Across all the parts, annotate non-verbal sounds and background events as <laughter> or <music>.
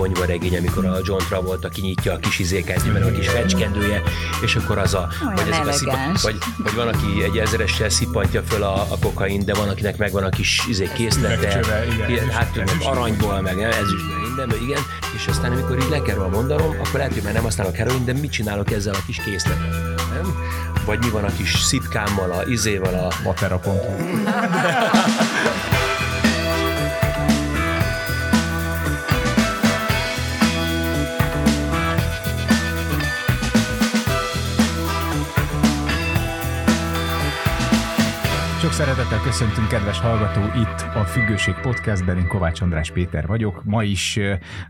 ponyvaregény, amikor a John Travolta kinyitja a kis izéket, mert a kis fecskendője, és akkor az a, vagy, ezek a szipa, vagy, vagy van, aki egy ezeressel szipantja föl a, a kokain, de van, akinek megvan a kis izé készlete, igen, hát meg aranyból, meg nem, ezüstből, mindenből, igen, és aztán amikor így le kell róla mondanom, akkor lehet, hogy már nem használok heroin, de mit csinálok ezzel a kis készletet, nem? Vagy mi van a kis szipkámmal, a izéval, a... Matera.hu <laughs> Sok szeretettel köszöntünk, kedves hallgató, itt a Függőség Podcastben, én Kovács András Péter vagyok. Ma is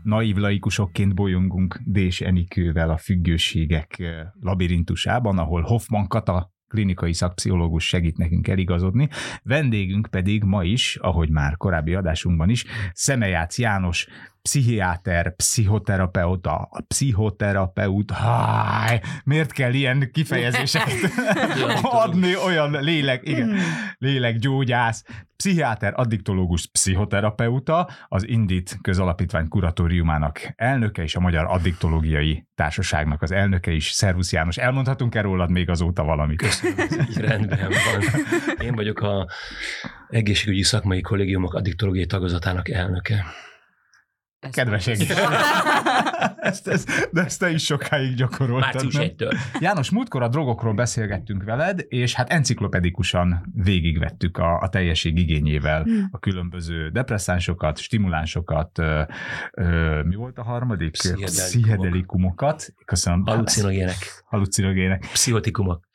naív laikusokként bolyongunk Dés Enikővel a függőségek labirintusában, ahol Hoffman Kata klinikai szakpszichológus segít nekünk eligazodni. Vendégünk pedig ma is, ahogy már korábbi adásunkban is, Szemejács János, pszichiáter, pszichoterapeuta, a pszichoterapeut, háj, miért kell ilyen kifejezéseket <laughs> adni, olyan lélek, igen, hmm. lélekgyógyász, pszichiáter, addiktológus, pszichoterapeuta, az Indit közalapítvány kuratóriumának elnöke és a Magyar Addiktológiai Társaságnak az elnöke is. Szervusz János, elmondhatunk-e rólad még azóta valamit? Köszönöm, <laughs> rendben van. Én vagyok a egészségügyi szakmai kollégiumok addiktológiai tagozatának elnöke. Ez Kedves <laughs> ezt, ezt, de ezt te is sokáig gyakoroltad. Március 1 János, múltkor a drogokról beszélgettünk veled, és hát enciklopedikusan végigvettük a, a teljesség igényével hmm. a különböző depresszánsokat, stimulánsokat, ö, ö, mi volt a harmadik? Pszichedelikumokat. Köszönöm. Halucinogének. Halucinogének. Pszichotikumok.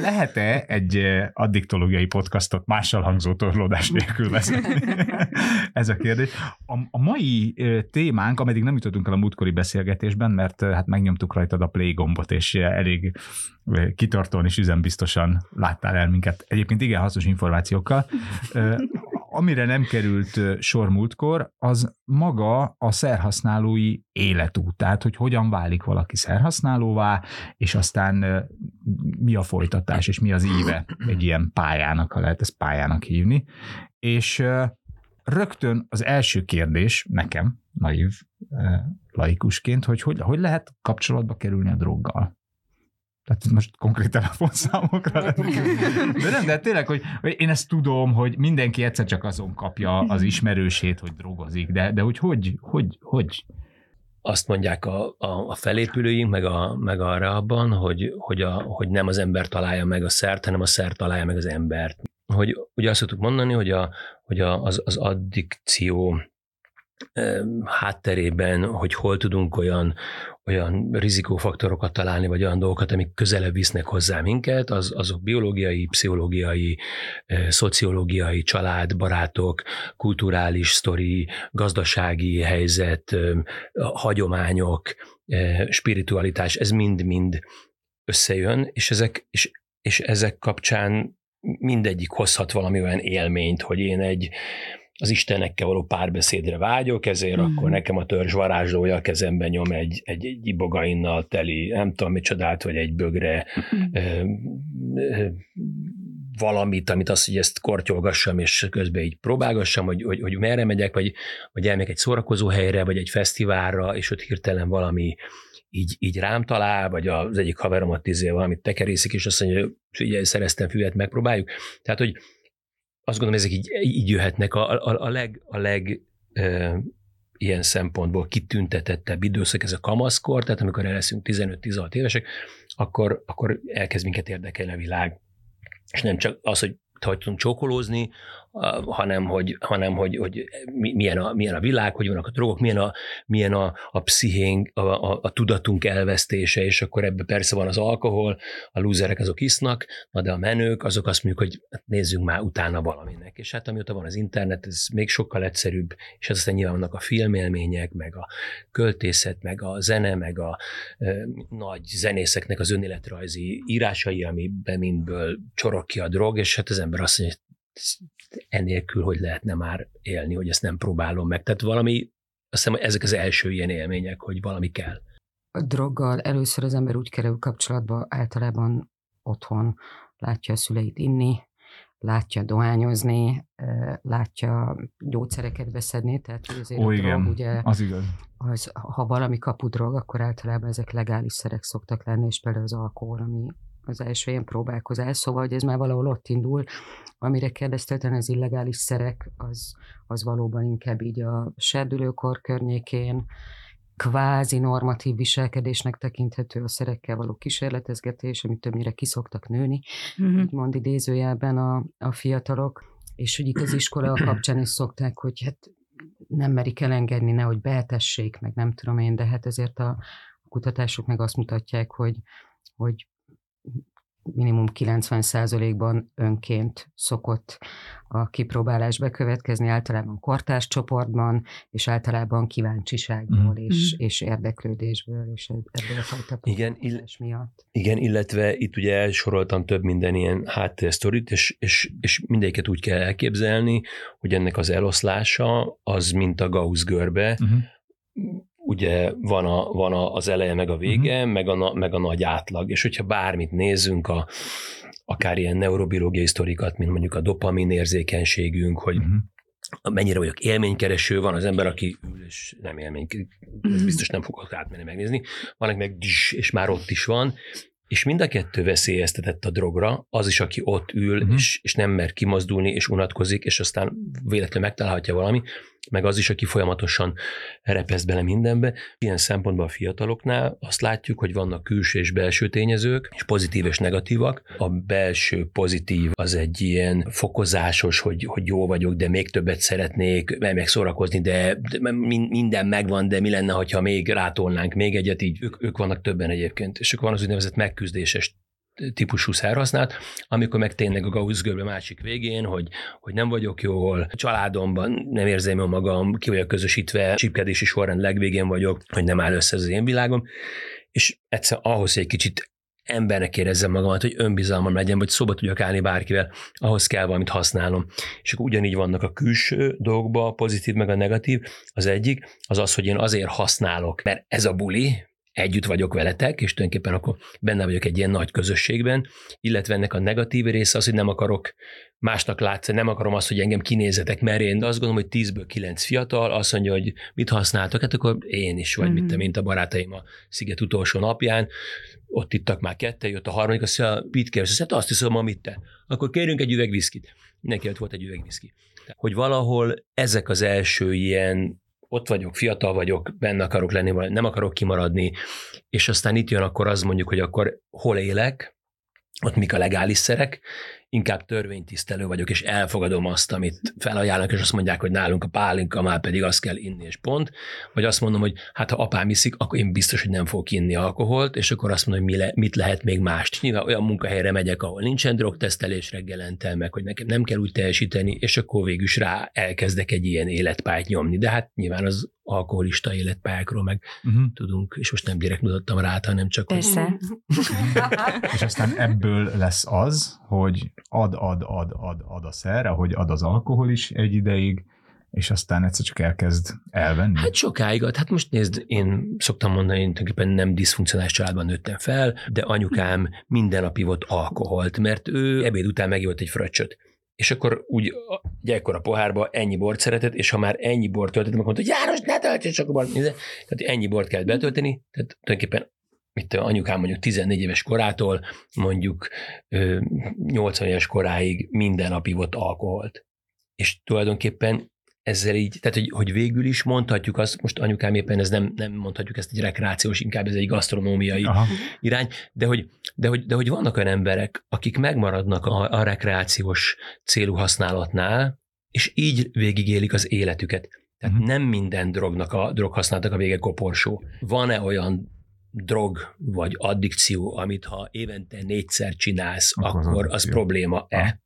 Lehet-e egy addiktológiai podcastot mással hangzó torlódás nélkül vezetni? <laughs> Ez a kérdés. A, a mai témánk, ameddig nem jutottunk el a múltkori beszélgetésben, mert hát megnyomtuk rajtad a play gombot, és elég kitartóan és üzembiztosan láttál el minket. Egyébként igen hasznos információkkal. Amire nem került sor múltkor, az maga a szerhasználói életút, tehát hogy hogyan válik valaki szerhasználóvá, és aztán mi a folytatás, és mi az íve egy ilyen pályának, ha lehet ezt pályának hívni. És rögtön az első kérdés nekem, naív laikusként, hogy, hogy hogy lehet kapcsolatba kerülni a droggal. Tehát most konkrét telefonszámokra De nem, de tényleg, hogy, hogy én ezt tudom, hogy mindenki egyszer csak azon kapja az ismerősét, hogy drogozik, de, de hogy hogy, hogy, hogy? Azt mondják a, a, a felépülőink, meg, a, meg a rehabban, hogy, hogy, a, hogy nem az ember találja meg a szert, hanem a szer találja meg az embert. Hogy ugye azt szoktuk mondani, hogy, a, hogy a, az, az addikció hátterében, hogy hol tudunk olyan, olyan rizikófaktorokat találni, vagy olyan dolgokat, amik közelebb visznek hozzá minket, az, azok biológiai, pszichológiai, szociológiai, család, barátok, kulturális sztori, gazdasági helyzet, hagyományok, spiritualitás, ez mind-mind összejön, és ezek, és, és ezek kapcsán mindegyik hozhat valami olyan élményt, hogy én egy, az Istenekkel való párbeszédre vágyok, ezért mm. akkor nekem a törzs varázslója a kezemben nyom egy, egy, egy ibogainnal teli, nem tudom, mit csodát, vagy egy bögre mm. ö, ö, valamit, amit azt, hogy ezt kortyolgassam, és közben így próbálgassam, hogy, hogy, hogy merre megyek, vagy, vagy elmegyek egy szórakozó helyre, vagy egy fesztiválra, és ott hirtelen valami így, így rám talál, vagy az egyik haveromat tízé valamit tekerészik, és azt mondja, hogy figyelj, szereztem füvet, megpróbáljuk. Tehát, hogy azt gondolom, ezek így, így jöhetnek a, a, a leg, a leg e, ilyen szempontból kitüntetettebb időszak, ez a kamaszkor, tehát amikor el leszünk 15-16 évesek, akkor, akkor elkezd minket érdekelni a világ. És nem csak az, hogy hogy tudunk csókolózni, hanem hogy, hanem hogy, hogy milyen, a, milyen a világ, hogy vannak a drogok, milyen a, milyen a, a pszichénk, a, a, a tudatunk elvesztése, és akkor ebbe persze van az alkohol, a lúzerek azok isznak, na de a menők azok azt mondjuk, hogy hát nézzünk már utána valaminek. És hát amióta van az internet, ez még sokkal egyszerűbb, és ez aztán nyilván vannak a filmélmények, meg a költészet, meg a zene, meg a e, nagy zenészeknek az önéletrajzi írásai, amiben mindből csorog ki a drog, és hát az ember azt mondja, enélkül, hogy lehetne már élni, hogy ezt nem próbálom meg. Tehát valami, azt hiszem, ezek az első ilyen élmények, hogy valami kell. A droggal először az ember úgy kerül kapcsolatba, általában otthon látja a szüleit inni, látja dohányozni, látja gyógyszereket beszedni, tehát azért Ó, a igen, drog, ugye, az igaz. az, ha valami kapu drog, akkor általában ezek legális szerek szoktak lenni, és például az alkohol, ami az első ilyen próbálkozás, szóval hogy ez már valahol ott indul. Amire kérdeztelten az illegális szerek, az, az valóban inkább így a serdülőkor környékén, kvázi normatív viselkedésnek tekinthető a szerekkel való kísérletezgetés, amit többnyire kiszoktak nőni, Mhm. mond idézőjelben a, a fiatalok, és hogy itt az iskola kapcsán is szokták, hogy hát nem merik elengedni, nehogy behetessék, meg nem tudom én, de hát ezért a, a kutatások meg azt mutatják, hogy, hogy minimum 90%-ban önként szokott a kipróbálás bekövetkezni, általában kortárs csoportban, és általában kíváncsiságból Mhm. és, Mhm. és érdeklődésből, és ebből a fajta Igen, ill- miatt. Igen, illetve itt ugye elsoroltam több minden ilyen háttérsztorit, és, és, és mindegyiket úgy kell elképzelni, hogy ennek az eloszlása az mint a Gauss görbe, Uh-huh. Ugye van, a, van a, az eleje meg a vége, uh-huh. meg, a, meg a nagy átlag, és hogyha bármit nézzünk, a, akár ilyen neurobiológiai sztorikat, mint mondjuk a dopamin érzékenységünk, hogy Uh-huh. mennyire vagyok élménykereső, van az ember, aki és nem élmény, ez biztos nem fogok átmenni megnézni, van, aki meg dzs, és már ott is van, és mind a kettő veszélyeztetett a drogra, az is, aki ott ül, Mhm. uh-huh. és, és nem mer kimozdulni, és unatkozik, és aztán véletlenül megtalálhatja valami, meg az is, aki folyamatosan repeszt bele mindenbe. Ilyen szempontból a fiataloknál azt látjuk, hogy vannak külső és belső tényezők, és pozitív és negatívak. A belső pozitív az egy ilyen fokozásos, hogy, hogy jó vagyok, de még többet szeretnék, meg szórakozni, de, de min- minden megvan, de mi lenne, ha még rátolnánk még egyet, így ők, ők vannak többen egyébként. És akkor van az úgynevezett megküzdéses típusú szerhasználat, amikor meg tényleg a Gauss görbe másik végén, hogy, hogy nem vagyok jól, családomban nem érzem jól magam, ki vagyok közösítve, csipkedési sorrend legvégén vagyok, hogy nem áll össze az én világom, és egyszer ahhoz, hogy egy kicsit embernek érezzem magamat, hogy önbizalmam legyen, vagy szóba tudjak állni bárkivel, ahhoz kell valamit használnom. És akkor ugyanígy vannak a külső dolgokban, a pozitív meg a negatív. Az egyik az az, hogy én azért használok, mert ez a buli, együtt vagyok veletek, és tulajdonképpen akkor benne vagyok egy ilyen nagy közösségben, illetve ennek a negatív része az, hogy nem akarok másnak látszani, nem akarom azt, hogy engem kinézetek, mert én azt gondolom, hogy 10-ből 9 fiatal azt mondja, hogy mit használtok, hát akkor én is, vagy mm-hmm. mit te, mint a barátaim a sziget utolsó napján, ott ittak már kettő, jött a harmadik, azt mondja, mit kérsz? Hát azt hiszem, amit te. Akkor kérünk egy üveg viszkit. Mindenki ott volt egy üveg viszki. Hogy valahol ezek az első ilyen ott vagyok, fiatal vagyok, benne akarok lenni, nem akarok kimaradni, és aztán itt jön akkor az mondjuk, hogy akkor hol élek, ott mik a legális szerek, inkább törvénytisztelő vagyok, és elfogadom azt, amit felajánlnak, és azt mondják, hogy nálunk a pálinka már pedig azt kell inni, és pont. Vagy azt mondom, hogy hát ha apám iszik, akkor én biztos, hogy nem fogok inni alkoholt, és akkor azt mondom, hogy mi le, mit lehet még mást. Nyilván olyan munkahelyre megyek, ahol nincsen drogtesztelés reggelente, meg hogy nekem nem kell úgy teljesíteni, és akkor végül is rá elkezdek egy ilyen életpályát nyomni. De hát nyilván az alkoholista életpályákról meg uh-huh. tudunk, és most nem direkt mutattam rá, hanem csak... Persze. és aztán ebből lesz az, hogy ad, ad, ad, ad, ad a szer, ahogy ad az alkohol is egy ideig, és aztán egyszer csak elkezd elvenni. Hát sokáig. Hát most nézd, én szoktam mondani, én tulajdonképpen nem diszfunkcionális családban nőttem fel, de anyukám minden nap ivott alkoholt, mert ő ebéd után megivott egy fröccsöt. És akkor úgy gyerekkor a pohárba ennyi bort szeretett, és ha már ennyi bort töltöttem, akkor mondta, hogy János, ne töltsél csak a bort. Tehát ennyi bort kellett betölteni, tehát tulajdonképpen mit anyukám mondjuk 14 éves korától mondjuk 80 éves koráig minden nap ivott alkoholt. És tulajdonképpen ezzel így, tehát hogy, hogy végül is mondhatjuk azt, most anyukám éppen ez nem, nem mondhatjuk ezt egy rekreációs, inkább ez egy gasztronómiai Aha. irány, de hogy, de, hogy, de hogy vannak olyan emberek, akik megmaradnak a, a rekreációs célú használatnál, és így végigélik az életüket. Tehát uh-huh. nem minden drognak a droghasználatnak a vége koporsó. Van-e olyan drog vagy addikció, amit ha évente négyszer csinálsz, akkor, akkor az probléma-e? Ha.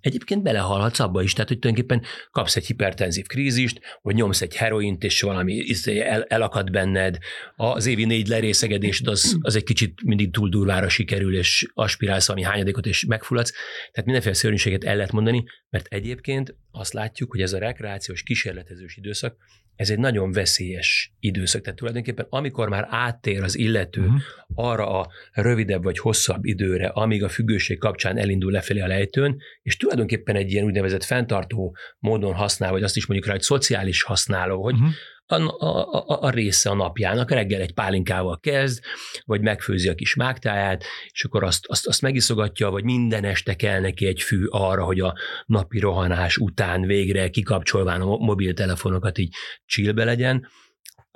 Egyébként belehalhatsz abba is, tehát hogy tulajdonképpen kapsz egy hipertenzív krízist, vagy nyomsz egy heroint, és valami el, elakad benned, az évi négy lerészegedésed az, az egy kicsit mindig túl durvára sikerül, és aspirálsz valami hányadékot, és megfulladsz. Tehát mindenféle szörnyűséget el lehet mondani, mert egyébként azt látjuk, hogy ez a rekreációs kísérletezős időszak, ez egy nagyon veszélyes időszak. Tehát tulajdonképpen amikor már áttér az illető Mhm. arra a rövidebb vagy hosszabb időre, amíg a függőség kapcsán elindul lefelé a lejtőn, és tulajdonképpen egy ilyen úgynevezett fenntartó módon használ, vagy azt is mondjuk rá, hogy szociális használó, hogy Mhm. A, a, a, a része a napjának, reggel egy pálinkával kezd, vagy megfőzi a kis mágtáját, és akkor azt, azt, azt megiszogatja, vagy minden este kell neki egy fű arra, hogy a napi rohanás után végre kikapcsolván a mo- mobiltelefonokat így csillbe legyen,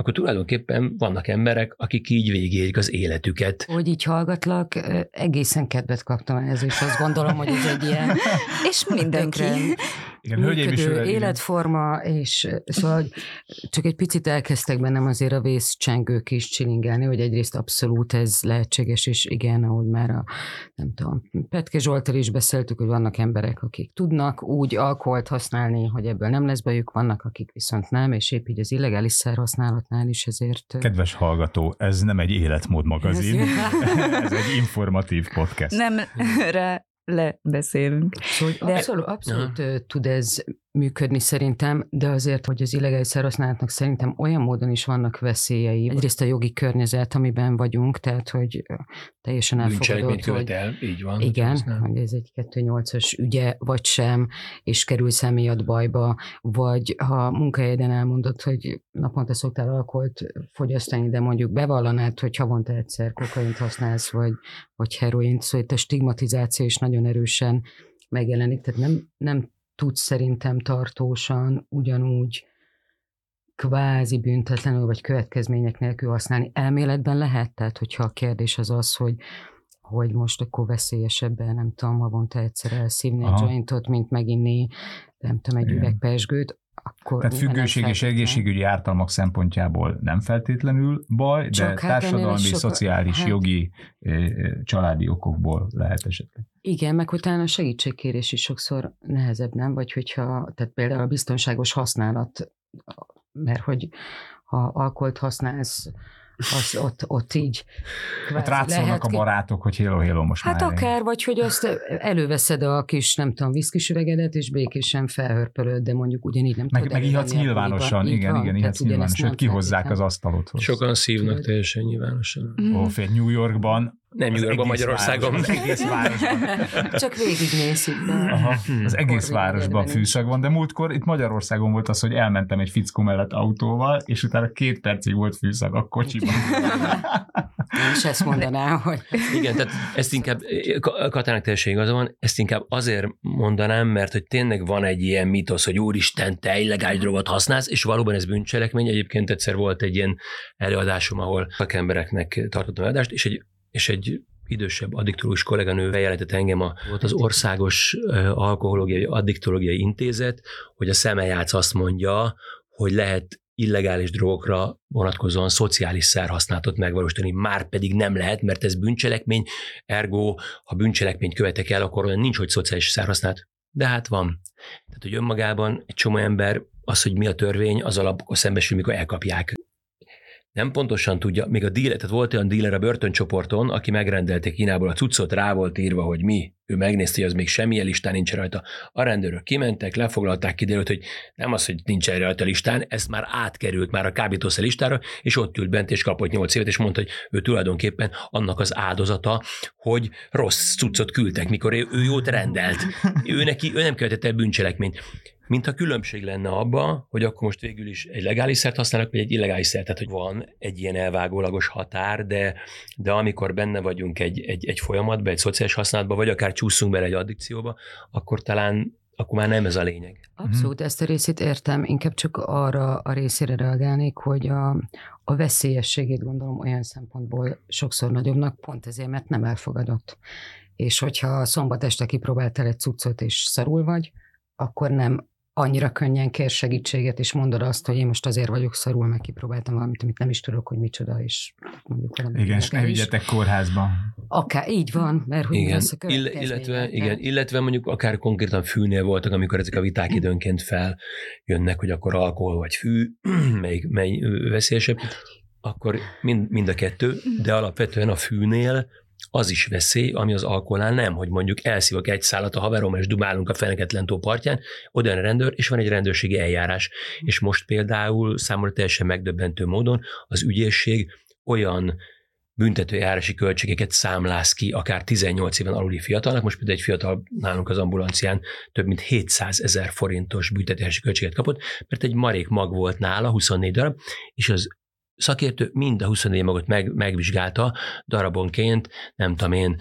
akkor tulajdonképpen vannak emberek, akik így végélik az életüket. Hogy így hallgatlak, egészen kedvet kaptam ez, és azt gondolom, hogy ez egy ilyen <laughs> És mindenki. Igen, hölgyeim igen. életforma, és szóval csak egy picit elkezdtek bennem azért a vészcsengők is csilingelni, hogy egyrészt abszolút ez lehetséges, és igen, ahogy már a, nem tudom, Petke Zsoltal is beszéltük, hogy vannak emberek, akik tudnak úgy alkoholt használni, hogy ebből nem lesz bajuk, vannak, akik viszont nem, és épp így az illegális szerhasználatnál is ezért... Kedves hallgató, ez nem egy életmód magazin, Ez- <laughs> ez egy informatív podcast. Nem <laughs> rá lebeszélünk. Szóval De- abszolút, abszolút tud ez működni szerintem, de azért, hogy az illegális szerhasználatnak szerintem olyan módon is vannak veszélyei. Egyrészt a jogi környezet, amiben vagyunk, tehát hogy teljesen elfogadott, hogy követel, így van. igen, nem. hogy ez egy 2.8-as ügye, vagy sem, és kerülsz emiatt bajba, vagy ha munkahelyeden elmondod, hogy naponta szoktál alkoholt fogyasztani, de mondjuk bevallanád, hogy havonta egyszer kokaint használsz, vagy, vagy heroint, szóval itt a stigmatizáció is nagyon erősen megjelenik, tehát nem, nem tudsz szerintem tartósan ugyanúgy kvázi büntetlenül vagy következmények nélkül használni. Elméletben lehet, tehát hogyha a kérdés az az, hogy hogy most akkor veszélyesebben, nem tudom, havonta egyszer elszívni egy Aha. jointot, mint meginni, nem tudom, egy Igen. üveg pesgőt, akkor Tehát függőség és egészségügyi ártalmak szempontjából nem feltétlenül baj, de Csak hát ennél társadalmi, is sokkal- szociális, hát- jogi, ö, ö, családi okokból lehet esetleg. Igen, meg utána a segítségkérés is sokszor nehezebb, nem? Vagy hogyha, tehát például a biztonságos használat, mert hogy ha alkoholt használsz, az ott, ott így Hát rátszólnak lehet a barátok, hogy hello, hello, most Hát már. akár, vagy hogy azt előveszed a kis, nem tudom, viszkis üvegedet, és békésen felhörpölöd, de mondjuk ugyanígy nem Meg, tudod meg nyilvánosan. Így igen, van, igen, ihatsz nyilvánosan, sőt kihozzák az asztalodhoz. Sokan szívnak teljesen nyilvánosan. Ó, fél New Yorkban. Nem az New Yorkban, Magyarországon. város- Az egész <laughs> városban. Csak be. Aha, az egész városban fűszag van, de múltkor itt Magyarországon volt az, hogy elmentem egy fickó mellett autóval, és utána két percig volt fűszag a kocsiban. <laughs> Én is ezt mondanám, hogy Igen, tehát ezt inkább, Ka- Katának teljesen igaza van, ezt inkább azért mondanám, mert hogy tényleg van egy ilyen mitosz, hogy úristen, te illegális drogot használsz, és valóban ez bűncselekmény. Egyébként egyszer volt egy ilyen előadásom, ahol szakembereknek tartottam előadást, és egy, és egy idősebb addiktológus kolléganő bejelentett engem, a, volt az Országos Alkohológiai Addiktológiai Intézet, hogy a szemeljátsz azt mondja, hogy lehet illegális drogokra vonatkozóan szociális szerhasználatot megvalósítani, már pedig nem lehet, mert ez bűncselekmény, ergo, ha bűncselekményt követek el, akkor olyan nincs, hogy szociális szerhasználat. De hát van. Tehát, hogy önmagában egy csomó ember az, hogy mi a törvény, az alapokon szembesül, mikor elkapják. Nem pontosan tudja, még a díler, tehát volt olyan díler a börtöncsoporton, aki megrendelte Kínából a cuccot, rá volt írva, hogy mi, ő megnézte, hogy az még semmilyen listán nincs rajta. A rendőrök kimentek, lefoglalták, kiderült, hogy nem az, hogy nincs rajta listán, ez már átkerült már a kábítószer listára, és ott ült bent, és kapott 8 évet, és mondta, hogy ő tulajdonképpen annak az áldozata, hogy rossz cuccot küldtek, mikor ő jót rendelt. Ő, neki, ő nem követett el bűncselekményt. Mintha különbség lenne abba, hogy akkor most végül is egy legális szert használnak, vagy egy illegális szert. Tehát, hogy van egy ilyen elvágólagos határ, de, de amikor benne vagyunk egy, egy, egy folyamatban, egy szociális használatban, vagy akár csúszunk bele egy addikcióba, akkor talán akkor már nem ez a lényeg. abszolút ezt a részét értem, inkább csak arra a részére reagálnék, hogy a, a veszélyességét gondolom olyan szempontból sokszor nagyobbnak, pont ezért, mert nem elfogadott. És hogyha szombat este kipróbáltál egy cuccot, és szarul vagy, akkor nem annyira könnyen kér segítséget, és mondod azt, hogy én most azért vagyok szarul, meg kipróbáltam valamit, amit nem is tudok, hogy micsoda, és mondjuk valami Igen, és ne vigyetek kórházba. Akár, így van, mert hogy Igen, lesz a Ill- illetve, igen, illetve mondjuk akár konkrétan fűnél voltak, amikor ezek a viták időnként feljönnek, hogy akkor alkohol vagy fű, <clears throat> melyik, mely veszélyesebb, akkor mind, mind a kettő, de alapvetően a fűnél az is veszély, ami az alkoholnál nem, hogy mondjuk elszívok egy szálat a haverom, és dumálunk a Feneketlen tó partján, oda a rendőr, és van egy rendőrségi eljárás. És most például számomra teljesen megdöbbentő módon az ügyészség olyan büntetőjárási költségeket számláz ki, akár 18 éven aluli fiatalnak. Most például egy fiatal nálunk az ambulancián több mint 700 ezer forintos büntetőjárási költséget kapott, mert egy marék mag volt nála, 24 darab, és az szakértő mind a 24 magot meg, megvizsgálta darabonként, nem tudom én,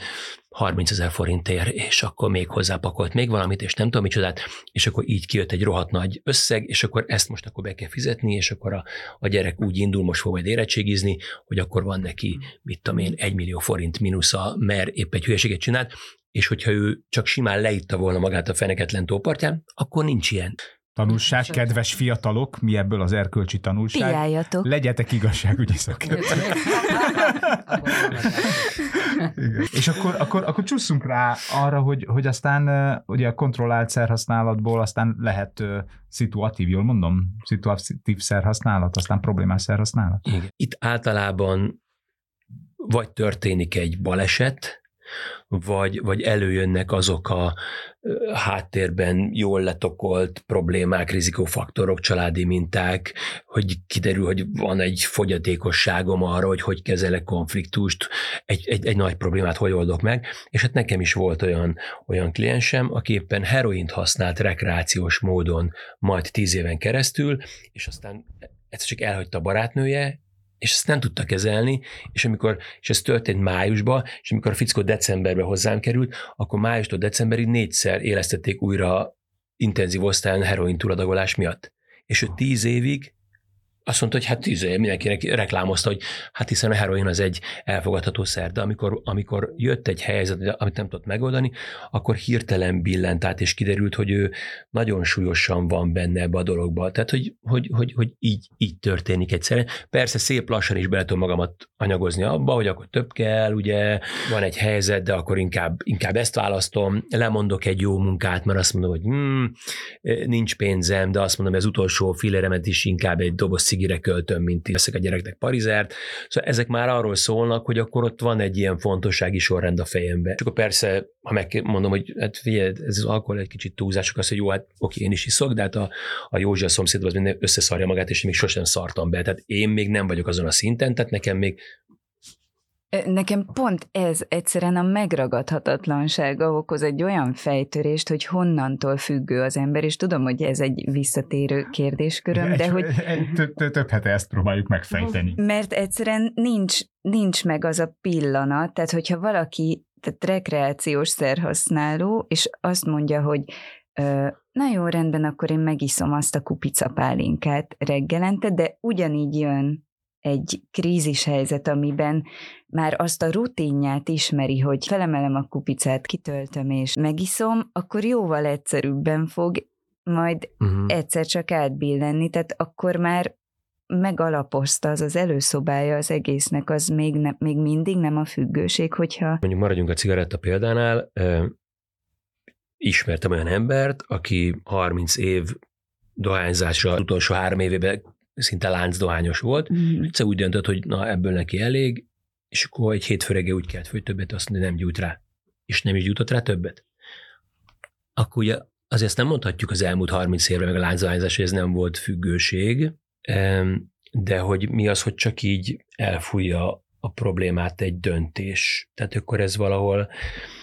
30 ezer forintért, és akkor még hozzápakolt még valamit, és nem tudom micsodát, és akkor így kijött egy rohadt nagy összeg, és akkor ezt most akkor be kell fizetni, és akkor a, a gyerek úgy indul, most fog majd érettségizni, hogy akkor van neki, mit tudom én, egy millió forint mínusza, mert épp egy hülyeséget csinált, és hogyha ő csak simán leitta volna magát a feneketlen tópartján, akkor nincs ilyen. Tanulság, kedves fiatalok, mi ebből az erkölcsi tanulság? Piáljatok. Legyetek igazságügyi szakértők. És akkor, akkor, akkor csusszunk rá arra, hogy, hogy aztán ugye a kontrollált szerhasználatból aztán lehet uh, szituatív, jól mondom? Szituatív szerhasználat, aztán problémás szerhasználat. Igen. Itt általában vagy történik egy baleset, vagy, vagy előjönnek azok a háttérben jól letokolt problémák, rizikófaktorok, családi minták, hogy kiderül, hogy van egy fogyatékosságom arra, hogy hogy kezelek konfliktust, egy, egy, egy nagy problémát hogy oldok meg, és hát nekem is volt olyan, olyan kliensem, aki éppen heroint használt rekreációs módon majd tíz éven keresztül, és aztán egyszer csak elhagyta a barátnője, és ezt nem tudta kezelni, és amikor, és ez történt májusban, és amikor a fickó decemberbe hozzám került, akkor májustól decemberig négyszer élesztették újra intenzív osztályon heroin túladagolás miatt. És ő tíz évig azt mondta, hogy hát év mindenkinek reklámozta, hogy hát hiszen a heroin az egy elfogadható szer, de amikor, amikor jött egy helyzet, amit nem tudott megoldani, akkor hirtelen billent át, és kiderült, hogy ő nagyon súlyosan van benne ebbe a dologba. Tehát, hogy, hogy, hogy, hogy így, így történik egyszerűen. Persze szép lassan is bele tudom magamat anyagozni abba, hogy akkor több kell, ugye van egy helyzet, de akkor inkább, inkább ezt választom, lemondok egy jó munkát, mert azt mondom, hogy hmm, nincs pénzem, de azt mondom, az utolsó filéremet is inkább egy doboz cigire költöm, mint veszek a gyereknek parizert. Szóval ezek már arról szólnak, hogy akkor ott van egy ilyen fontossági sorrend a fejembe. Csak persze, ha megmondom, hogy hát figyelj, ez az alkohol egy kicsit túlzások, az, hogy jó, hát oké, én is iszok, de hát a, a Józsi a szomszéd az minden összeszarja magát, és még sosem szartam be. Tehát én még nem vagyok azon a szinten, tehát nekem még Nekem pont ez egyszerűen a megragadhatatlansága okoz egy olyan fejtörést, hogy honnantól függő az ember, és tudom, hogy ez egy visszatérő kérdésköröm, de hogy... Több hete ezt próbáljuk megfejteni. Mert egyszerűen nincs, nincs meg az a pillanat, tehát hogyha valaki, tehát rekreációs szerhasználó, és azt mondja, hogy na jó, rendben, akkor én megiszom azt a kupicapálinkát reggelente, de ugyanígy jön egy krízis helyzet, amiben már azt a rutinját ismeri, hogy felemelem a kupicát, kitöltöm és megiszom, akkor jóval egyszerűbben fog majd uh-huh. egyszer csak átbillenni, tehát akkor már megalapozta az az előszobája az egésznek, az még, ne, még mindig nem a függőség, hogyha... Mondjuk maradjunk a cigaretta példánál, ismertem olyan embert, aki 30 év dohányzásra az utolsó három évében szinte láncdohányos volt, mm. egyszer úgy döntött, hogy na ebből neki elég, és akkor egy hétfő úgy kelt, hogy többet, azt mondja, nem gyújt rá. És nem is gyújtott rá többet. Akkor ugye azért ezt nem mondhatjuk az elmúlt 30 évre, meg a láncdohányzás, hogy ez nem volt függőség, de hogy mi az, hogy csak így elfújja a problémát egy döntés. Tehát akkor ez valahol,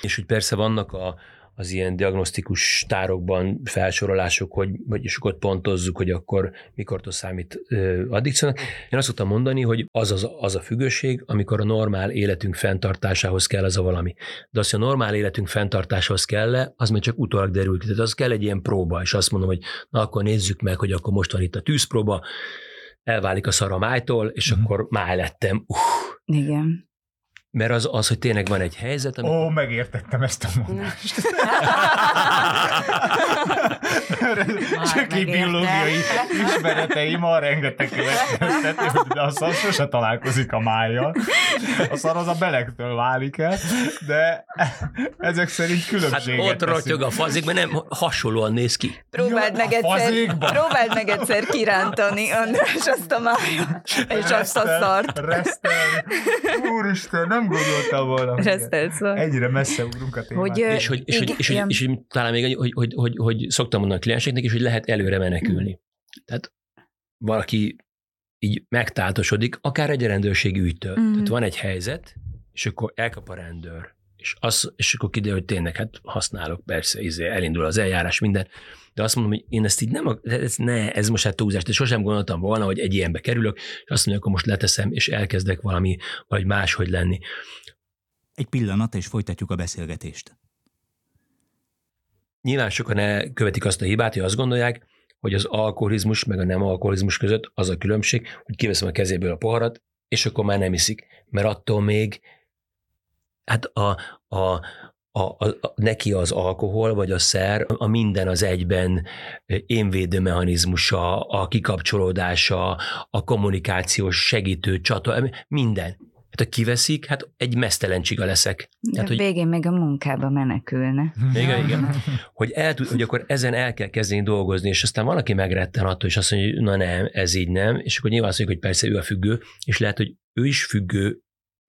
és hogy persze vannak a, az ilyen diagnosztikus tárokban felsorolások, hogy, vagyis ott pontozzuk, hogy akkor mikor számít addikciónak. Én azt szoktam mondani, hogy az, az, az a függőség, amikor a normál életünk fenntartásához kell az a valami. De az, hogy a normál életünk fenntartásához kell az még csak utólag derül ki. Tehát az kell egy ilyen próba, és azt mondom, hogy na akkor nézzük meg, hogy akkor most van itt a tűzpróba, elválik a szar a májtól, és uh-huh. akkor máj lettem. Uh. Igen. Mert az, az, hogy tényleg van egy helyzet, amikor... Ó, megértettem ezt a mondást. Csak egy biológiai ismereteim a rengeteg következtetni, hogy de a szar sose találkozik a májjal. A szar az a belektől válik el, de ezek szerint Hát különbséget ott rotyog a fazik, mert nem hasonlóan néz ki. Próbáld meg, egyszer, próbáld meg egyszer kirántani, András, azt a májat, és azt a szart. Resztel. Úristen, nem gondoltam volna. hogy Resztelt szar. Ennyire messze ugrunk a témát. Hogy, És hogy, és, hogy, és, hogy, és hogy talán még annyi, hogy, hogy, hogy, hogy szoktam mondani a klienseknek is, hogy lehet előre menekülni. Tehát valaki így megtáltosodik, akár egy rendőrségi ügytől. Mhm. Tehát van egy helyzet, és akkor elkap a rendőr, és, az, és akkor kiderül, hogy tényleg hát használok, persze, izé, elindul az eljárás, minden, de azt mondom, hogy én ezt így nem, ez, ne, ez most hát túlzás, de sosem gondoltam volna, hogy egy ilyenbe kerülök, és azt mondja, akkor most leteszem, és elkezdek valami, vagy máshogy lenni. Egy pillanat, és folytatjuk a beszélgetést. Nyilván sokan követik azt a hibát, hogy azt gondolják, hogy az alkoholizmus meg a nem alkoholizmus között az a különbség, hogy kiveszem a kezéből a poharat, és akkor már nem iszik. Mert attól még hát a, a, a, a, a, neki az alkohol, vagy a szer, a minden az egyben énvédő mechanizmusa, a kikapcsolódása, a kommunikációs segítő csata, minden. Hát ha kiveszik, hát egy mesztelen csiga leszek. De Tehát, hogy végén még a munkába menekülne. <laughs> igen, igen. <laughs> Hogy, el tud, hogy akkor ezen el kell kezdeni dolgozni, és aztán valaki megretten attól, és azt mondja, hogy na nem, ez így nem, és akkor nyilván azt mondjuk, hogy persze ő a függő, és lehet, hogy ő is függő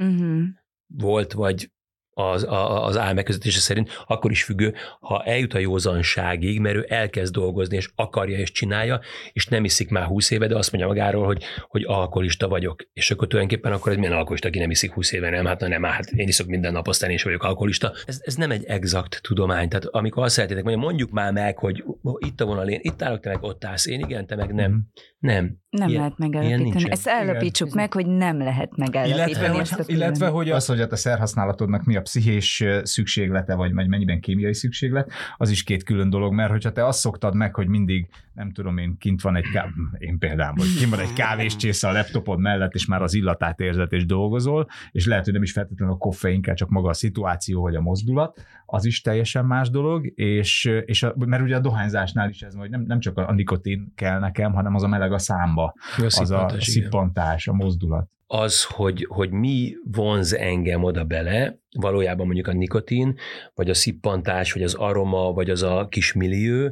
Uh-huh. Volt, vagy az, a, az álmegközelítése szerint, akkor is függő, ha eljut a józanságig, mert ő elkezd dolgozni, és akarja, és csinálja, és nem iszik már 20 éve, de azt mondja magáról, hogy, hogy alkoholista vagyok. És akkor tulajdonképpen akkor ez milyen alkoholista, aki nem iszik 20 éve, nem? Hát na nem, hát én iszok minden nap, aztán én is vagyok alkoholista. Ez, ez nem egy exakt tudomány. Tehát amikor azt szeretnétek mondani, mondjuk már meg, hogy itt a vonal, én itt állok, te meg ott állsz, én igen, te meg nem. Mhm. Nem. Nem Ilyen- lehet megállapítani. Ezt állapítsuk meg, hogy nem lehet megállapítani. Illetve, hogy, ezt a illetve, hogy az, hogy a te szerhasználatodnak mi a pszichés szükséglete, vagy, mennyiben kémiai szükséglet, az is két külön dolog, mert hogyha te azt szoktad meg, hogy mindig, nem tudom én, kint van egy ká... én például, hogy kint van egy kávéscsésze a laptopod mellett, és már az illatát érzed, és dolgozol, és lehet, hogy nem is feltétlenül a koffein kell, csak maga a szituáció, vagy a mozdulat, az is teljesen más dolog, és, és a, mert ugye a dohányzásnál is ez, hogy nem, nem csak a nikotin kell nekem, hanem az a meleg a számba, az a szippantás, igen. a mozdulat. az, hogy, hogy mi vonz engem oda bele, valójában mondjuk a nikotin, vagy a szippantás, vagy az aroma, vagy az a kis millió,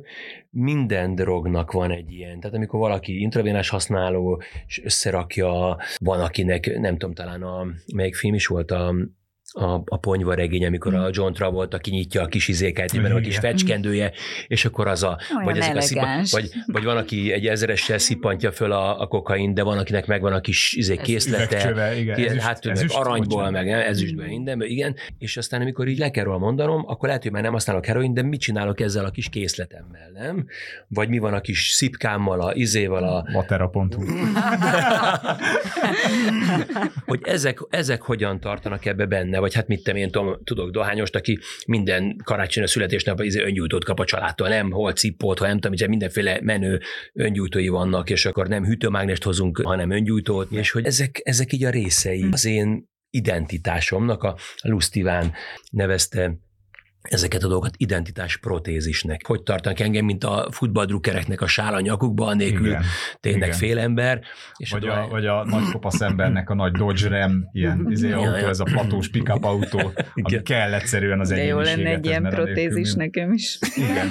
minden drognak van egy ilyen. Tehát amikor valaki intravénás használó, és összerakja, van akinek, nem tudom, talán a, melyik film is volt a a, a ponyva regény, amikor a John Travolta kinyitja a kis izéket, mert a kis fecskendője, és akkor az a... Olyan ezek a elegáns. vagy, vagy van, aki egy ezeressel szippantja föl a, a kokain, de van, akinek megvan a kis izé, készlete, Üvegcsöve, igen. Ilyen, ezüst- hát ezüst, aranyból, bocsánat. meg ezüstből, mindenből, igen. És aztán, amikor így le kell róla mondanom, akkor lehet, hogy már nem használok heroin, de mit csinálok ezzel a kis készletemmel, nem? Vagy mi van a kis szipkámmal, a izéval, a, Vatera.hu. <laughs> hogy ezek, ezek hogyan tartanak ebbe benne, vagy hát mit én tudom, tudok dohányost, aki minden karácsony a izé öngyújtót kap a családtól, nem hol cippót, ha nem tudom, mindenféle menő öngyújtói vannak, és akkor nem hűtőmágnest hozunk, hanem öngyújtót, és hogy ezek, ezek így a részei az én identitásomnak, a Lustiván nevezte ezeket a dolgokat identitás protézisnek. Hogy tartanak engem, mint a futballdrukkereknek a sál a nyakukba, anélkül Igen. tényleg igen. félember. És Vagy a, a, vagy a nagy kopasz embernek a nagy Dodge Ram, ilyen <laughs> izé Ja, autó, ja. ez a platós pick-up autó, ami Igen. kell egyszerűen az De jó lenne egy ilyen protézis nekem is. Igen.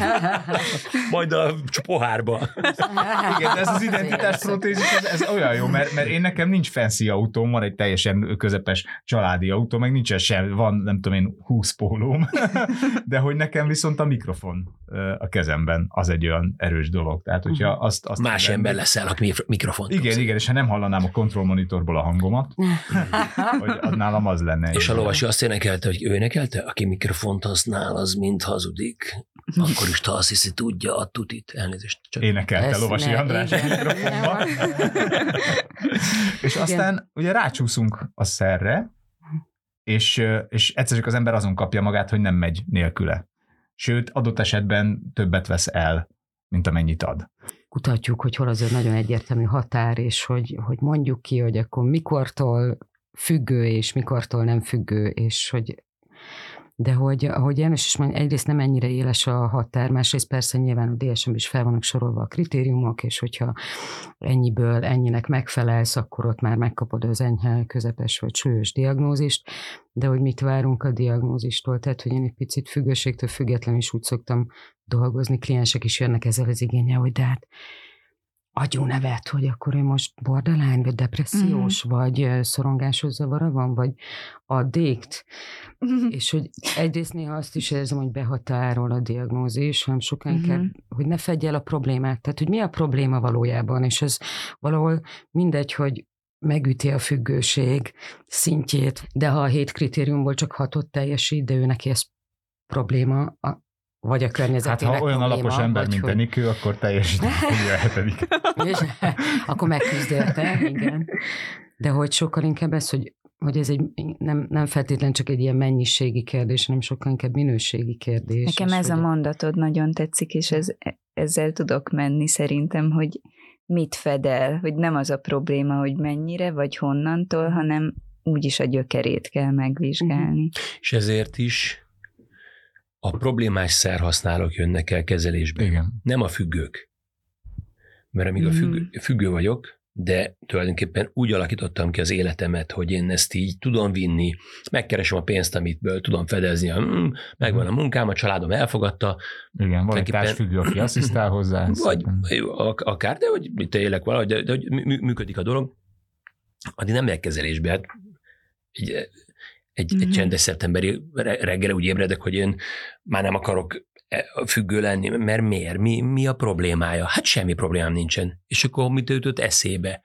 <laughs> majd a pohárba. <laughs> Igen, ez az identitás protézis, ez, ez olyan jó, mert, mert én nekem nincs fancy autóm, van egy teljesen közepes családi autó, meg nincsen sem, van nem tudom én 20 pólóm, de hogy nekem viszont a mikrofon a kezemben az egy olyan erős dolog. Tehát, hogyha azt... azt Más ember leszel, aki mikrofont Igen, igen, és ha nem hallanám a kontrollmonitorból a hangomat, <laughs> hogy nálam az lenne. És a lovasi azt énekelte, hogy ő énekelte, aki mikrofont használ, az mind hazudik. Akkor is te azt hiszi, tudja a tutit. Elnézést. Csak énekelte Ezt Lovasi ne, András a igen. mikrofonba. <laughs> és Igen. aztán ugye rácsúszunk a szerre, és, és egyszer csak az ember azon kapja magát, hogy nem megy nélküle. Sőt, adott esetben többet vesz el, mint amennyit ad. kutatjuk, hogy hol az egy nagyon egyértelmű határ, és hogy, hogy mondjuk ki, hogy akkor mikortól függő, és mikortól nem függő, és hogy de hogy, ahogy János is mondja, egyrészt nem ennyire éles a határ, másrészt persze nyilván a DSM is fel vannak sorolva a kritériumok, és hogyha ennyiből ennyinek megfelelsz, akkor ott már megkapod az enyhe, közepes vagy súlyos diagnózist, de hogy mit várunk a diagnózistól, tehát hogy én egy picit függőségtől függetlenül is úgy szoktam dolgozni, kliensek is jönnek ezzel az igényel, hogy de hát agyúnevet, hogy akkor ő most borderline, vagy depressziós, mm. vagy szorongásos zavara van, vagy addikt. Mm. <laughs> És hogy egyrészt néha azt is érzem, hogy behatárol a diagnózis, hanem sokan mm-hmm. inkább, hogy ne fedje el a problémát. Tehát, hogy mi a probléma valójában, és ez valahol mindegy, hogy megüti a függőség szintjét, de ha a hét kritériumból csak hatot teljesít, de ő neki ez probléma, vagy a környezetének Hát ha olyan probléma, alapos ember, mint hogy... Enikő, akkor teljesíteni fogja <laughs> a hetedik. És, akkor megküzd érte, igen. De hogy sokkal inkább ez, hogy, hogy ez egy nem, nem feltétlen csak egy ilyen mennyiségi kérdés, hanem sokkal inkább minőségi kérdés. Nekem ez a hogy- mondatod nagyon tetszik, és ez, ezzel tudok menni szerintem, hogy mit fed el, hogy nem az a probléma, hogy mennyire, vagy honnantól, hanem úgyis a gyökerét kell megvizsgálni. És ezért is a problémás szerhasználók jönnek el kezelésbe. Igen. Nem a függők. Mert amíg a Mhm. függő, függő vagyok, de tulajdonképpen úgy alakítottam ki az életemet, hogy én ezt így tudom vinni, megkeresem a pénzt, amitből tudom fedezni, a, mm, megvan a munkám, a családom elfogadta, Igen, van egy társfüggő, aki asszisztál hozzá. vagy akár, de hogy élek valahogy, de, de hogy mű- működik a dolog, addig nem megy kezelésbe. Hát egy, egy, egy Mhm. csendes szeptemberi re- reggel úgy ébredek, hogy én már nem akarok e- függő lenni, mert miért? Mi, mi a problémája? Hát semmi problémám nincsen. És akkor mit jutott eszébe?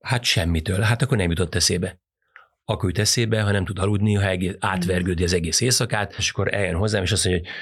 Hát semmitől. Hát akkor nem jutott eszébe. Akkor jut eszébe, ha nem tud aludni, ha egész, átvergődi az egész éjszakát, és akkor eljön hozzám, és azt mondja, hogy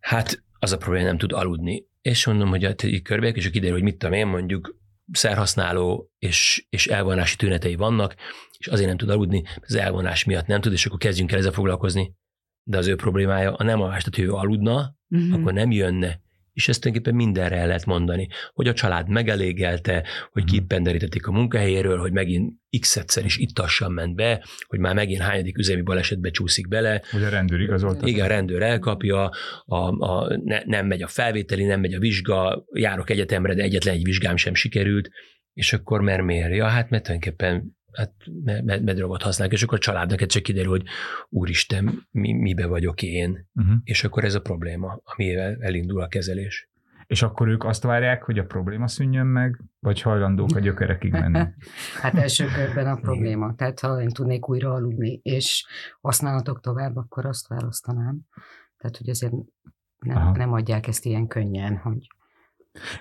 hát az a probléma, nem tud aludni. És mondom, hogy hát így körbeek, és kiderül, hogy mit tudom én, mondjuk szerhasználó és, és elvonási tünetei vannak, és azért nem tud aludni, az elvonás miatt nem tud, és akkor kezdjünk el ezzel foglalkozni. De az ő problémája a nem alvás, tehát ő aludna, Mhm. akkor nem jönne. És ezt tulajdonképpen mindenre el lehet mondani, hogy a család megelégelte, hogy Mhm. kipenderítették a munkahelyéről, hogy megint x-szer is ittassan ment be, hogy már megint hányadik üzemi balesetbe csúszik bele, Hogy a rendőr igazolta. igen, a rendőr elkapja, a, a, ne, nem megy a felvételi, nem megy a vizsga, járok egyetemre, de egyetlen egy vizsgám sem sikerült, és akkor mert miért? Ja, hát mert tulajdonképpen hát med- med- medrogot használnak, és akkor a családnak egyszer kiderül, hogy úristen, mi, mibe vagyok én, Uh-huh. és akkor ez a probléma, amivel elindul a kezelés. És akkor ők azt várják, hogy a probléma szűnjön meg, vagy hajlandók a gyökerekig menni? <laughs> Hát első körben a probléma. Tehát ha én tudnék újra aludni, és használhatok tovább, akkor azt választanám. Tehát, hogy azért nem, Aha. nem adják ezt ilyen könnyen, hogy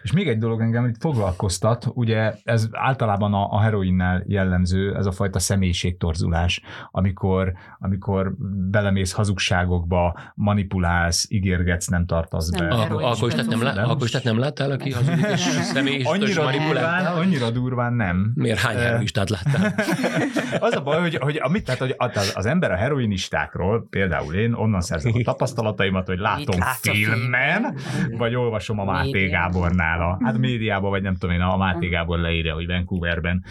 És még egy dolog engem itt foglalkoztat, ugye ez általában a, a heroinnel jellemző, ez a fajta személyiségtorzulás, amikor, amikor belemész hazugságokba, manipulálsz, ígérgetsz, nem tartasz Nem, be. Akkor, is akkor, is tehát nem, lá- nem? akkor is tehát nem láttál, aki hazudik és személy és Annyira manipulál? durván, annyira durván nem. Miért hány Eh, heroistát láttál? <laughs> az a baj, hogy, hogy, amit, tehát, hogy az, az ember a heroinistákról, például én onnan szerzem a tapasztalataimat, hogy látom filmen, filmben? vagy olvasom a Máté Médiában. Gábornál, a, hát a médiában, vagy nem tudom én, a Máté Gábor leírja, hogy Vancouverben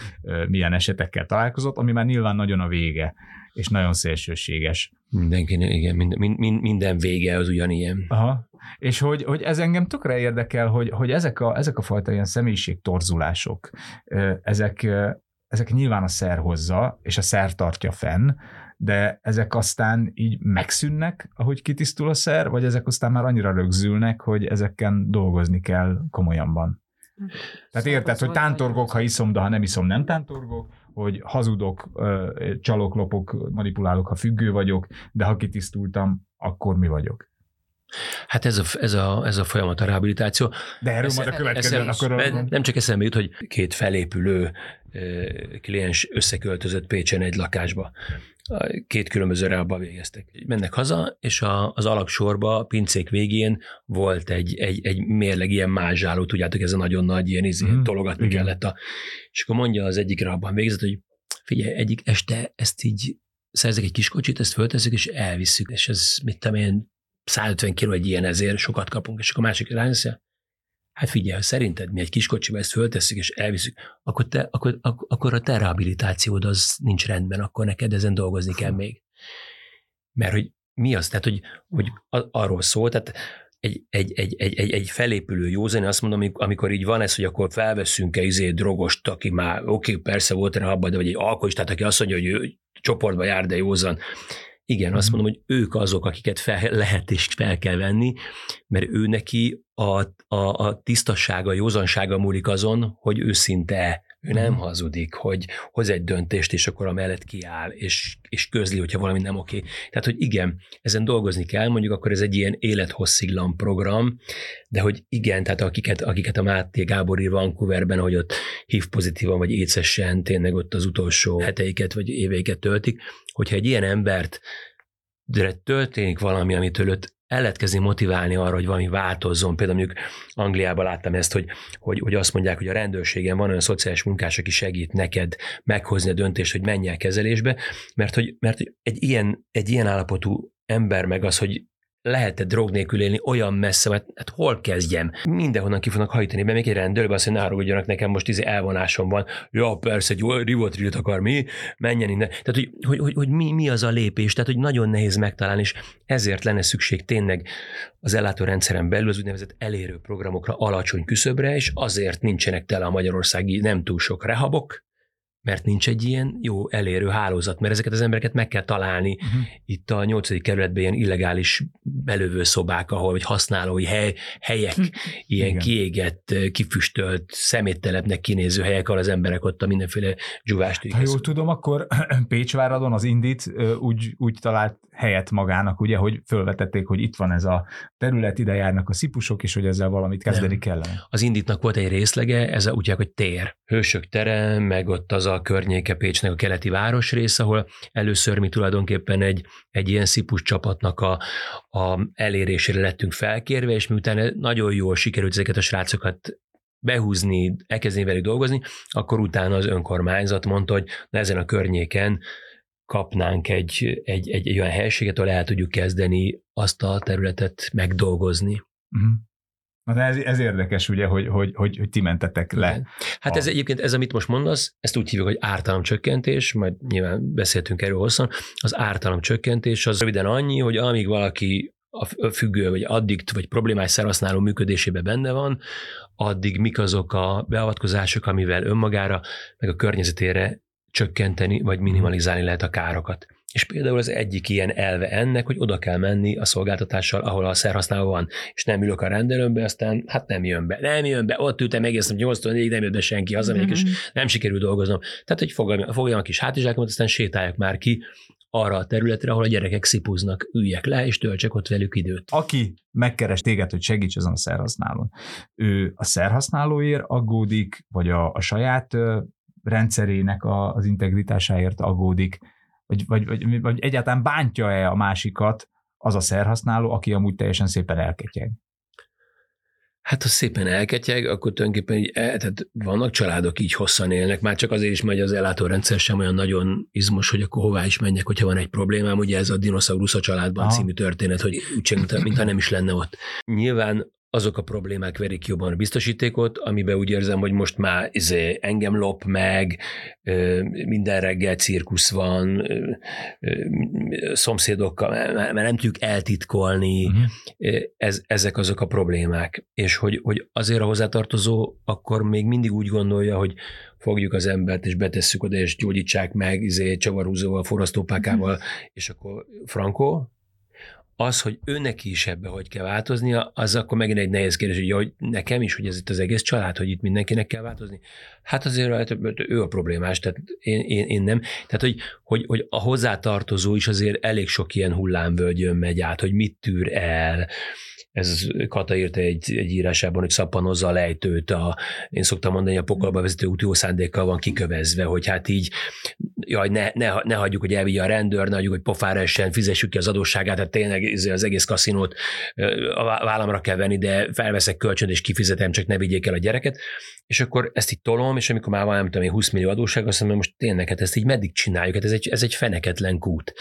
milyen esetekkel találkozott, ami már nyilván nagyon a vége, és nagyon szélsőséges. Mindenki, igen, minden, minden, minden vége az ugyanilyen. Aha. És hogy, hogy ez engem tökre érdekel, hogy, hogy ezek, a, ezek a fajta ilyen személyiségtorzulások, ezek, ezek nyilván a szer hozza, és a szer tartja fenn, de ezek aztán így megszűnnek, ahogy kitisztul a szer, vagy ezek aztán már annyira rögzülnek, hogy ezeken dolgozni kell komolyabban. Tehát érted, hogy tántorgok, ha iszom, de ha nem iszom, nem tántorgok, hogy hazudok, csalok, lopok, manipulálok, ha függő vagyok, de ha kitisztultam, akkor mi vagyok. Hát ez a, ez a, ez a folyamat a rehabilitáció. De erről majd a következően Eszem- akkor... nem- Nem csak eszembe jut, hogy két felépülő kliens összeköltözött Pécsen egy lakásba. Két különböző reálba végeztek. Mennek haza, és a, az alaksorba, a pincék végén volt egy, egy, egy mérleg ilyen mázsáló, tudjátok, ez a nagyon nagy ilyen izé, Mhm, tologatni igen. kellett. A, és akkor mondja az egyik abban végzett, hogy figyelj, egyik este ezt így szerzek egy kis kocsit, ezt föltesszük, és elvisszük, és ez mit tudom én, 150 kiló egy ilyen ezért, sokat kapunk, és akkor a másik rányszja, hát figyelj, szerinted mi egy kis kocsiba ezt föltesszük és elviszük, akkor, te, akkor, akkor, akkor a te rehabilitációd az nincs rendben, akkor neked ezen dolgozni kell még. Mert hogy mi az? Tehát, hogy, hogy arról szól, tehát egy, egy, egy, egy, egy, egy felépülő józan, azt mondom, amikor így van ez, hogy akkor felveszünk-e izé drogost, aki már oké, okay, persze volt rá abban, de vagy egy alkoholistát, aki azt mondja, hogy ő csoportba jár, de józan. Igen, azt mhm. mondom, hogy ők azok, akiket fel lehet és fel kell venni, mert ő neki a, a, a tisztassága, józansága múlik azon, hogy őszinte ő nem uh-huh. hazudik, hogy hoz egy döntést, és akkor a mellett kiáll, és, és közli, hogyha valami nem oké. Tehát, hogy igen, ezen dolgozni kell, mondjuk akkor ez egy ilyen élethossziglan program, de hogy igen, tehát akiket, akiket a Máté Gábor ír Vancouverben, hogy ott hív pozitívan, vagy écesen tényleg ott az utolsó heteiket, vagy éveiket töltik, hogyha egy ilyen embert de történik valami, amitől őt el lehet kezdeni motiválni arra, hogy valami változzon. Például mondjuk Angliában láttam ezt, hogy, hogy, hogy azt mondják, hogy a rendőrségen van olyan szociális munkás, aki segít neked meghozni a döntést, hogy menj el kezelésbe, mert hogy, mert egy, ilyen, egy ilyen állapotú ember meg az, hogy lehet-e drog nélkül élni olyan messze, mert hát hol kezdjem? Mindenhonnan ki fognak hajtani be, még egy rendőrbe azt, hogy ne nekem most izé elvonásom van. Ja, persze, egy rivotrilt akar mi, menjen innen. Tehát, hogy, hogy, hogy, hogy mi, mi, az a lépés, tehát, hogy nagyon nehéz megtalálni, és ezért lenne szükség tényleg az ellátórendszeren belül az úgynevezett elérő programokra alacsony küszöbre, és azért nincsenek tele a magyarországi nem túl sok rehabok, mert nincs egy ilyen jó elérő hálózat, mert ezeket az embereket meg kell találni. Uh-huh. Itt a nyolcadik kerületben ilyen illegális belövő szobák, ahol vagy használói hely, helyek, hm. ilyen Igen. kiégett, kifüstölt, szeméttelepnek kinéző helyek, ahol az emberek ott a mindenféle dzsuvást. Ha jól tudom, akkor <clears throat> Pécsváradon az Indit úgy, úgy talált helyet magának, ugye, hogy fölvetették, hogy itt van ez a terület, ide járnak a szipusok, és hogy ezzel valamit kezdeni Nem. kellene. Az Inditnak volt egy részlege, ez a, úgy hogy tér. Hősök tere, meg ott az a környéke Pécsnek a keleti városrész, ahol először mi tulajdonképpen egy, egy ilyen szipus csapatnak a, a elérésére lettünk felkérve, és miután nagyon jól sikerült ezeket a srácokat behúzni, elkezdeni velük dolgozni, akkor utána az önkormányzat mondta, hogy ezen a környéken kapnánk egy, egy, egy, egy olyan helységet, ahol el tudjuk kezdeni azt a területet megdolgozni. Uh-huh. Na de ez, ez érdekes, ugye, hogy, hogy, hogy, hogy ti mentetek le. Hát a... ez egyébként, ez amit most mondasz, ezt úgy hívjuk, hogy ártalomcsökkentés, majd nyilván beszéltünk erről hosszan, az ártalomcsökkentés az röviden annyi, hogy amíg valaki a függő, vagy addikt, vagy problémás szerhasználó működésében benne van, addig mik azok a beavatkozások, amivel önmagára, meg a környezetére csökkenteni, vagy minimalizálni lehet a károkat. És például az egyik ilyen elve ennek, hogy oda kell menni a szolgáltatással, ahol a szerhasználó van, és nem ülök a rendelőmbe, aztán hát nem jön be. Nem jön be, ott ültem egész 8 4 nem jön be senki, hazamegyek, mm-hmm. és mhm. nem sikerül dolgoznom. Tehát, hogy fogjam, fogjam a kis hátizsákomat, aztán sétáljak már ki arra a területre, ahol a gyerekek szipuznak, üljek le, és töltsek ott velük időt. Aki megkeres téged, hogy segíts azon a szerhasználón, ő a szerhasználóért aggódik, vagy a, a saját rendszerének a, az integritásáért aggódik, vagy, vagy, vagy, vagy egyáltalán bántja-e a másikat az a szerhasználó, aki amúgy teljesen szépen elketyeg? Hát ha szépen elketyeg, akkor tulajdonképpen így, el, tehát vannak családok így hosszan élnek, már csak azért is megy az ellátórendszer sem olyan nagyon izmos, hogy akkor hová is menjek, hogyha van egy problémám. Ugye ez a dinoszaurusz a családban Aha. című történet, hogy úgy mint, mintha nem is lenne ott. Nyilván azok a problémák verik jobban a biztosítékot, amiben úgy érzem, hogy most már izé, engem lop meg, minden reggel cirkusz van, szomszédokkal, mert nem tudjuk eltitkolni, uh-huh. ez, ezek azok a problémák. És hogy, hogy azért a hozzátartozó akkor még mindig úgy gondolja, hogy fogjuk az embert, és betesszük oda, és gyógyítsák meg, izé, csavarhúzóval, forrasztópákával, uh-huh. és akkor frankó, az, hogy őnek is ebbe hogy kell változnia, az akkor megint egy nehéz kérdés, hogy, hogy nekem is, hogy ez itt az egész család, hogy itt mindenkinek kell változni. Hát azért hát, ő a problémás, tehát én, én, én nem. Tehát, hogy, hogy, hogy a hozzátartozó is azért elég sok ilyen hullámvölgyön megy át, hogy mit tűr el, ez Kata írta egy, egy írásában, hogy szappanozza a lejtőt, a, én szoktam mondani, a pokolba vezető út jó szándékkal van kikövezve, hogy hát így, jaj, ne, ne, ne hagyjuk, hogy elvigye a rendőr, ne hagyjuk, hogy pofára essen, fizessük ki az adósságát, tehát tényleg az egész kaszinót a vállamra kell venni, de felveszek kölcsönt és kifizetem, csak ne vigyék el a gyereket, és akkor ezt így tolom, és amikor már van, nem tudom 20 millió adósság, azt mondom, most tényleg, hát ezt így meddig csináljuk, hát ez egy, ez egy feneketlen kút.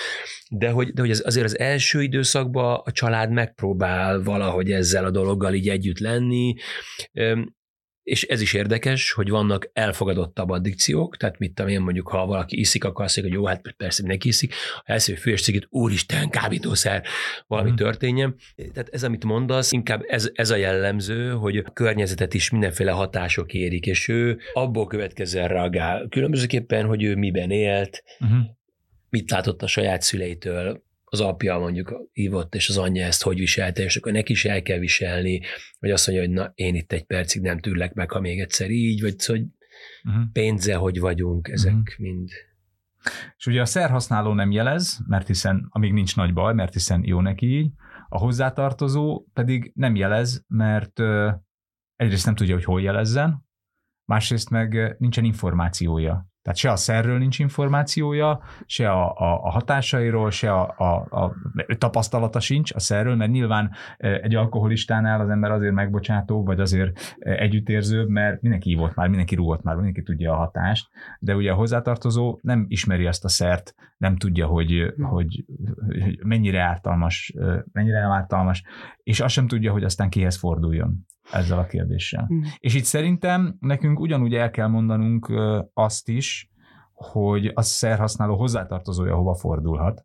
De hogy, de hogy ez azért az első időszakban a család megpróbál valahogy ezzel a dologgal így együtt lenni. És ez is érdekes, hogy vannak elfogadottabb addikciók, tehát mit tudom én mondjuk, ha valaki iszik, akkor azt mondja, hogy jó, hát persze mindenki iszik, ha elszív füves cigit, úristen, kábítószer, valami mm. történjen. Tehát ez, amit mondasz, inkább ez, ez a jellemző, hogy a környezetet is mindenféle hatások érik, és ő abból következően reagál. Különbözőképpen, hogy ő miben élt, uh-huh. mit látott a saját szüleitől, az apja mondjuk hívott, és az anyja ezt hogy viselte, és akkor neki is el kell viselni, vagy azt mondja, hogy na, én itt egy percig nem tűrlek meg, ha még egyszer így, vagy szóval, hogy uh-huh. pénze, hogy vagyunk, ezek uh-huh. mind. És ugye a szerhasználó nem jelez, mert hiszen, amíg nincs nagy baj, mert hiszen jó neki így, a hozzátartozó pedig nem jelez, mert ö, egyrészt nem tudja, hogy hol jelezzen, másrészt meg nincsen információja. Tehát se a szerről nincs információja, se a, a, a hatásairól, se a, a, a tapasztalata sincs a szerről, mert nyilván egy alkoholistánál az ember azért megbocsátó, vagy azért együttérzőbb, mert mindenki volt már, mindenki rúgott már, mindenki tudja a hatást, de ugye a hozzátartozó nem ismeri azt a szert, nem tudja, hogy, hogy, hogy mennyire ártalmas, mennyire nem ártalmas, és azt sem tudja, hogy aztán kihez forduljon ezzel a kérdéssel. Mm. És itt szerintem nekünk ugyanúgy el kell mondanunk azt is, hogy a szerhasználó hozzátartozója hova fordulhat,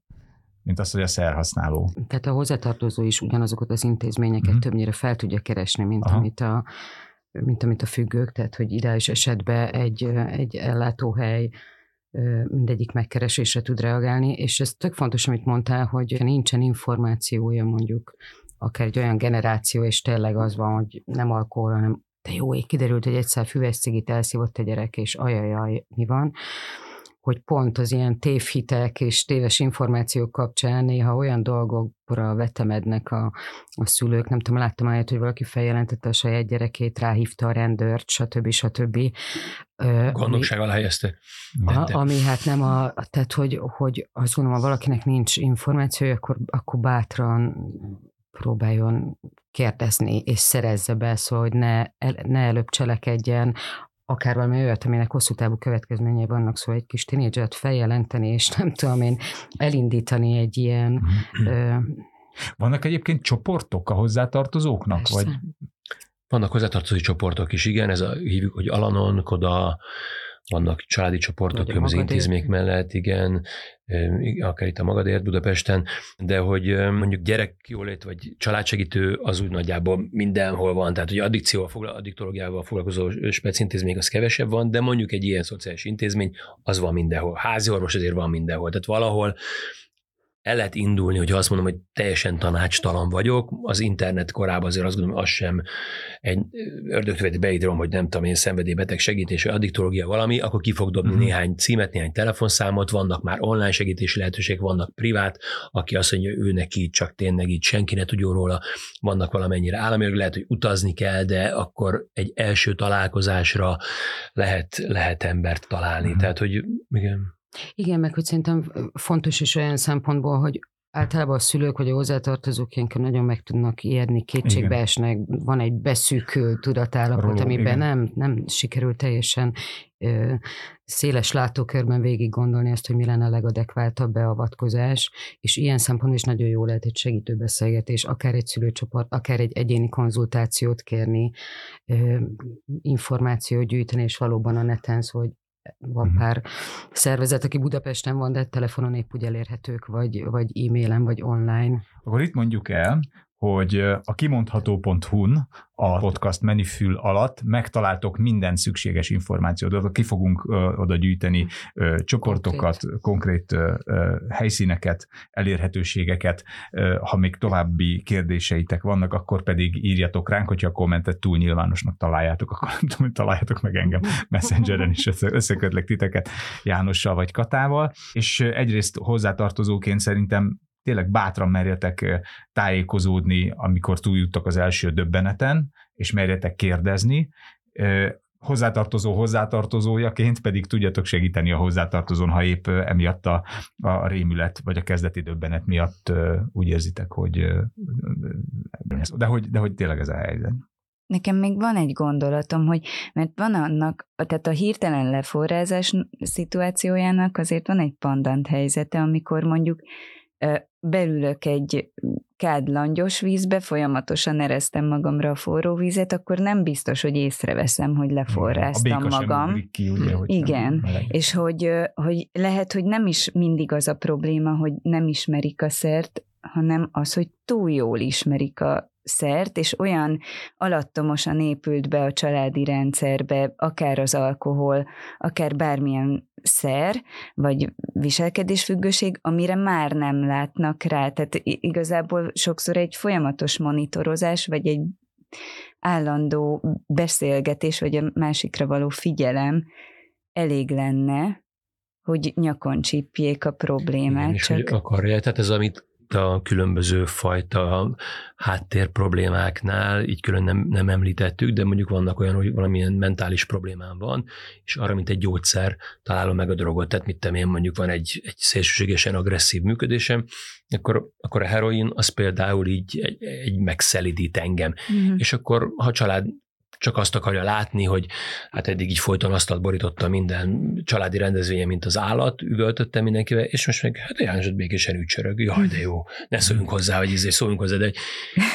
mint az, hogy a szerhasználó. Tehát a hozzátartozó is ugyanazokat az intézményeket mm. többnyire fel tudja keresni, mint amit a mint amit a függők, tehát hogy ideális esetben egy, egy ellátóhely mindegyik megkeresésre tud reagálni, és ez tök fontos, amit mondtál, hogy nincsen információja mondjuk akár egy olyan generáció, és tényleg az van, hogy nem alkohol, hanem de jó, ég kiderült, hogy egyszer füves cigit elszívott a gyerek, és ajajaj, mi van, hogy pont az ilyen tévhitek és téves információk kapcsán néha olyan dolgokra vetemednek a, a szülők, nem tudom, láttam olyat, hogy valaki feljelentette a saját gyerekét, ráhívta a rendőrt, stb. stb. Gondosság alá helyezte. A, ami hát nem a, tehát hogy, hogy azt gondolom, ha valakinek nincs információja, akkor, akkor bátran próbáljon kérdezni és szerezze be, szóval, hogy ne, ne előbb cselekedjen, akár valami olyat, aminek hosszú távú következményei vannak, szóval egy kis tinédzsert feljelenteni, és nem tudom én, elindítani egy ilyen... ö, Vannak egyébként csoportok a hozzátartozóknak? Persze. Vagy? Vannak hozzátartozói csoportok is, igen, ez a, hívjuk, hogy Alanon, Koda, vannak családi csoportok különböző intézmények mellett, igen, akár itt a magadért Budapesten, de hogy mondjuk gyerekjólét vagy családsegítő az úgy nagyjából mindenhol van, tehát hogy addikcióval, addiktológiával foglalkozó specintézmény az kevesebb van, de mondjuk egy ilyen szociális intézmény az van mindenhol. Házi orvos azért van mindenhol, tehát valahol el lehet indulni, hogyha azt mondom, hogy teljesen tanácstalan vagyok, az internet korában azért azt gondolom, az sem egy ördögtövét beírom, hogy nem tudom én, szenvedélybeteg segítés, vagy addiktológia valami, akkor ki fog dobni mm. néhány címet, néhány telefonszámot, vannak már online segítési lehetőségek, vannak privát, aki azt mondja, ő neki csak tényleg így senki ne tudjon róla, vannak valamennyire államilag, lehet, hogy utazni kell, de akkor egy első találkozásra lehet, lehet embert találni. Mm. Tehát, hogy igen. Igen, meg hogy szerintem fontos is olyan szempontból, hogy általában a szülők vagy a hozzátartozók ilyenkor nagyon meg tudnak ijedni, kétségbe esnek, van egy beszűkült tudatállapot, amiben nem, nem sikerül teljesen ö, széles látókörben végig gondolni azt, hogy mi lenne a legadekváltabb beavatkozás, és ilyen szempontból is nagyon jó lehet egy segítő beszélgetés, akár egy szülőcsoport, akár egy egyéni konzultációt kérni, ö, információt gyűjteni, és valóban a neten, hogy van uh-huh. pár szervezet, aki Budapesten van, de telefonon épp úgy elérhetők, vagy, vagy e-mailen, vagy online. Akkor itt mondjuk el, hogy a kimondható.hu-n a podcast menüfül alatt megtaláltok minden szükséges információt. Ki fogunk oda gyűjteni csoportokat, konkrét, konkrét helyszíneket, elérhetőségeket. Ha még további kérdéseitek vannak, akkor pedig írjatok ránk, hogyha a kommentet túl nyilvánosnak találjátok, akkor nem tudom, hogy találjátok meg engem <laughs> Messengeren is, összekötlek titeket Jánossal vagy Katával. És egyrészt hozzátartozóként szerintem tényleg bátran merjetek tájékozódni, amikor túljuttak az első döbbeneten, és merjetek kérdezni, hozzátartozó hozzátartozójaként pedig tudjatok segíteni a hozzátartozón, ha épp emiatt a, a rémület vagy a kezdeti döbbenet miatt úgy érzitek, hogy de hogy, de hogy tényleg ez a helyzet. Nekem még van egy gondolatom, hogy mert van annak, tehát a hirtelen leforrázás szituációjának azért van egy pandant helyzete, amikor mondjuk belülök egy kádlangyos vízbe, folyamatosan ereztem magamra a forró vizet, akkor nem biztos, hogy észreveszem, hogy leforráztam a magam. Ki, ugye, hogy Igen, és hogy, hogy lehet, hogy nem is mindig az a probléma, hogy nem ismerik a szert, hanem az, hogy túl jól ismerik a szert, és olyan alattomosan épült be a családi rendszerbe, akár az alkohol, akár bármilyen szer, vagy viselkedésfüggőség, amire már nem látnak rá. Tehát igazából sokszor egy folyamatos monitorozás, vagy egy állandó beszélgetés, vagy a másikra való figyelem elég lenne, hogy nyakon csípjék a problémát. Igen, és csak... hogy akarja, tehát ez, amit a különböző fajta háttér problémáknál, így külön nem, nem említettük, de mondjuk vannak olyan, hogy valamilyen mentális problémám van, és arra, mint egy gyógyszer találom meg a drogot, tehát mit én mondjuk van egy, egy szélsőségesen agresszív működésem, akkor, akkor a heroin az például így egy, egy megszelidít engem. Mm-hmm. És akkor, ha család csak azt akarja látni, hogy hát eddig így folyton asztalt borította minden családi rendezvénye, mint az állat, üvöltötte mindenkivel, és most meg hát János békésen ücsörög, jaj, de jó, ne szóljunk hozzá, vagy izé, szóljunk hozzá, de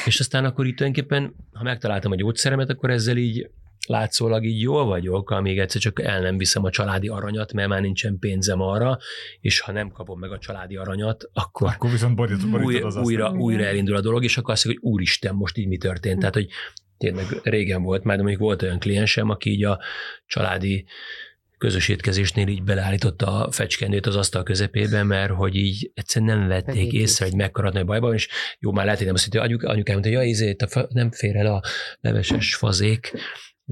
és aztán akkor itt tulajdonképpen, ha megtaláltam a gyógyszeremet, akkor ezzel így látszólag így jól vagyok, amíg egyszer csak el nem viszem a családi aranyat, mert már nincsen pénzem arra, és ha nem kapom meg a családi aranyat, akkor, akkor viszont borítod, borítod az újra, újra elindul a dolog, és akkor azt mondja, hogy úristen, most így mi történt. Tehát, hogy tényleg régen volt már, de mondjuk volt olyan kliensem, aki így a családi közös étkezésnél így beleállította a fecskendőt az asztal közepébe, mert hogy így egyszerűen nem vették Pedig észre, hogy mekkora nagy bajban, és jó, már lehet, hogy nem azt mondja, anyuk, anyukám hogy ja, izé, nem fér el a leveses fazék,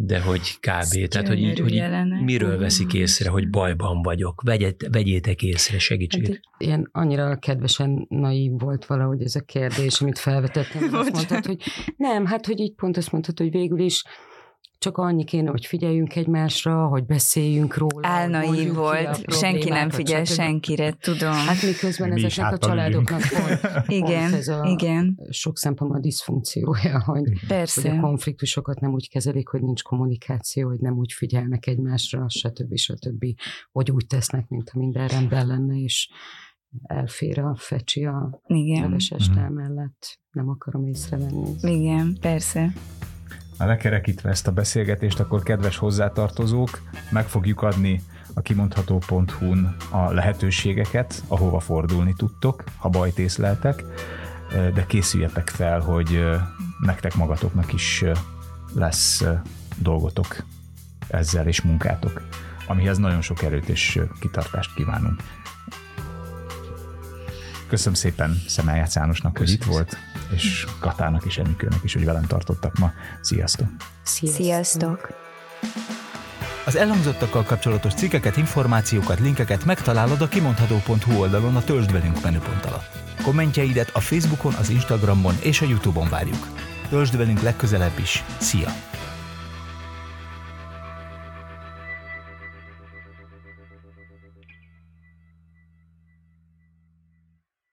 de hogy kb. Tehát, hogy, így, hogy miről veszik észre, hogy bajban vagyok. Vegyet, vegyétek észre, segítséget. Hát, ilyen annyira kedvesen naív volt valahogy ez a kérdés, amit felvetettem. Azt mondtad, hogy nem, hát hogy így pont azt mondtad, hogy végül is csak annyi kéne, hogy figyeljünk egymásra, hogy beszéljünk róla. Álnaív volt, senki nem figyel senkire, tudom. Hát miközben Mi ezeknek a családoknak volt <laughs> igen, ez a igen. sok szempontból a diszfunkciója, hogy, Persze. hogy a konfliktusokat nem úgy kezelik, hogy nincs kommunikáció, hogy nem úgy figyelnek egymásra, stb. stb. Hogy úgy tesznek, mint ha minden rendben lenne, és elfér a fecsi a Igen. leves estel mellett. Nem akarom észrevenni. Igen, persze. Ha lekerekítve ezt a beszélgetést, akkor kedves hozzátartozók, meg fogjuk adni a kimondható.hu-n a lehetőségeket, ahova fordulni tudtok, ha bajt észleltek, de készüljetek fel, hogy nektek magatoknak is lesz dolgotok ezzel és munkátok, amihez nagyon sok erőt és kitartást kívánunk. Köszönöm szépen Szemeljác Jánosnak, hogy itt volt, és Katának és Enikőnek is, hogy velem tartottak ma. Sziasztok! Sziasztok! Sziasztok. Az elhangzottakkal kapcsolatos cikkeket, információkat, linkeket megtalálod a kimondható.hu oldalon a Töltsd velünk menüpont alatt. Kommentjeidet a Facebookon, az Instagramon és a Youtube-on várjuk. Töltsd velünk legközelebb is. Szia!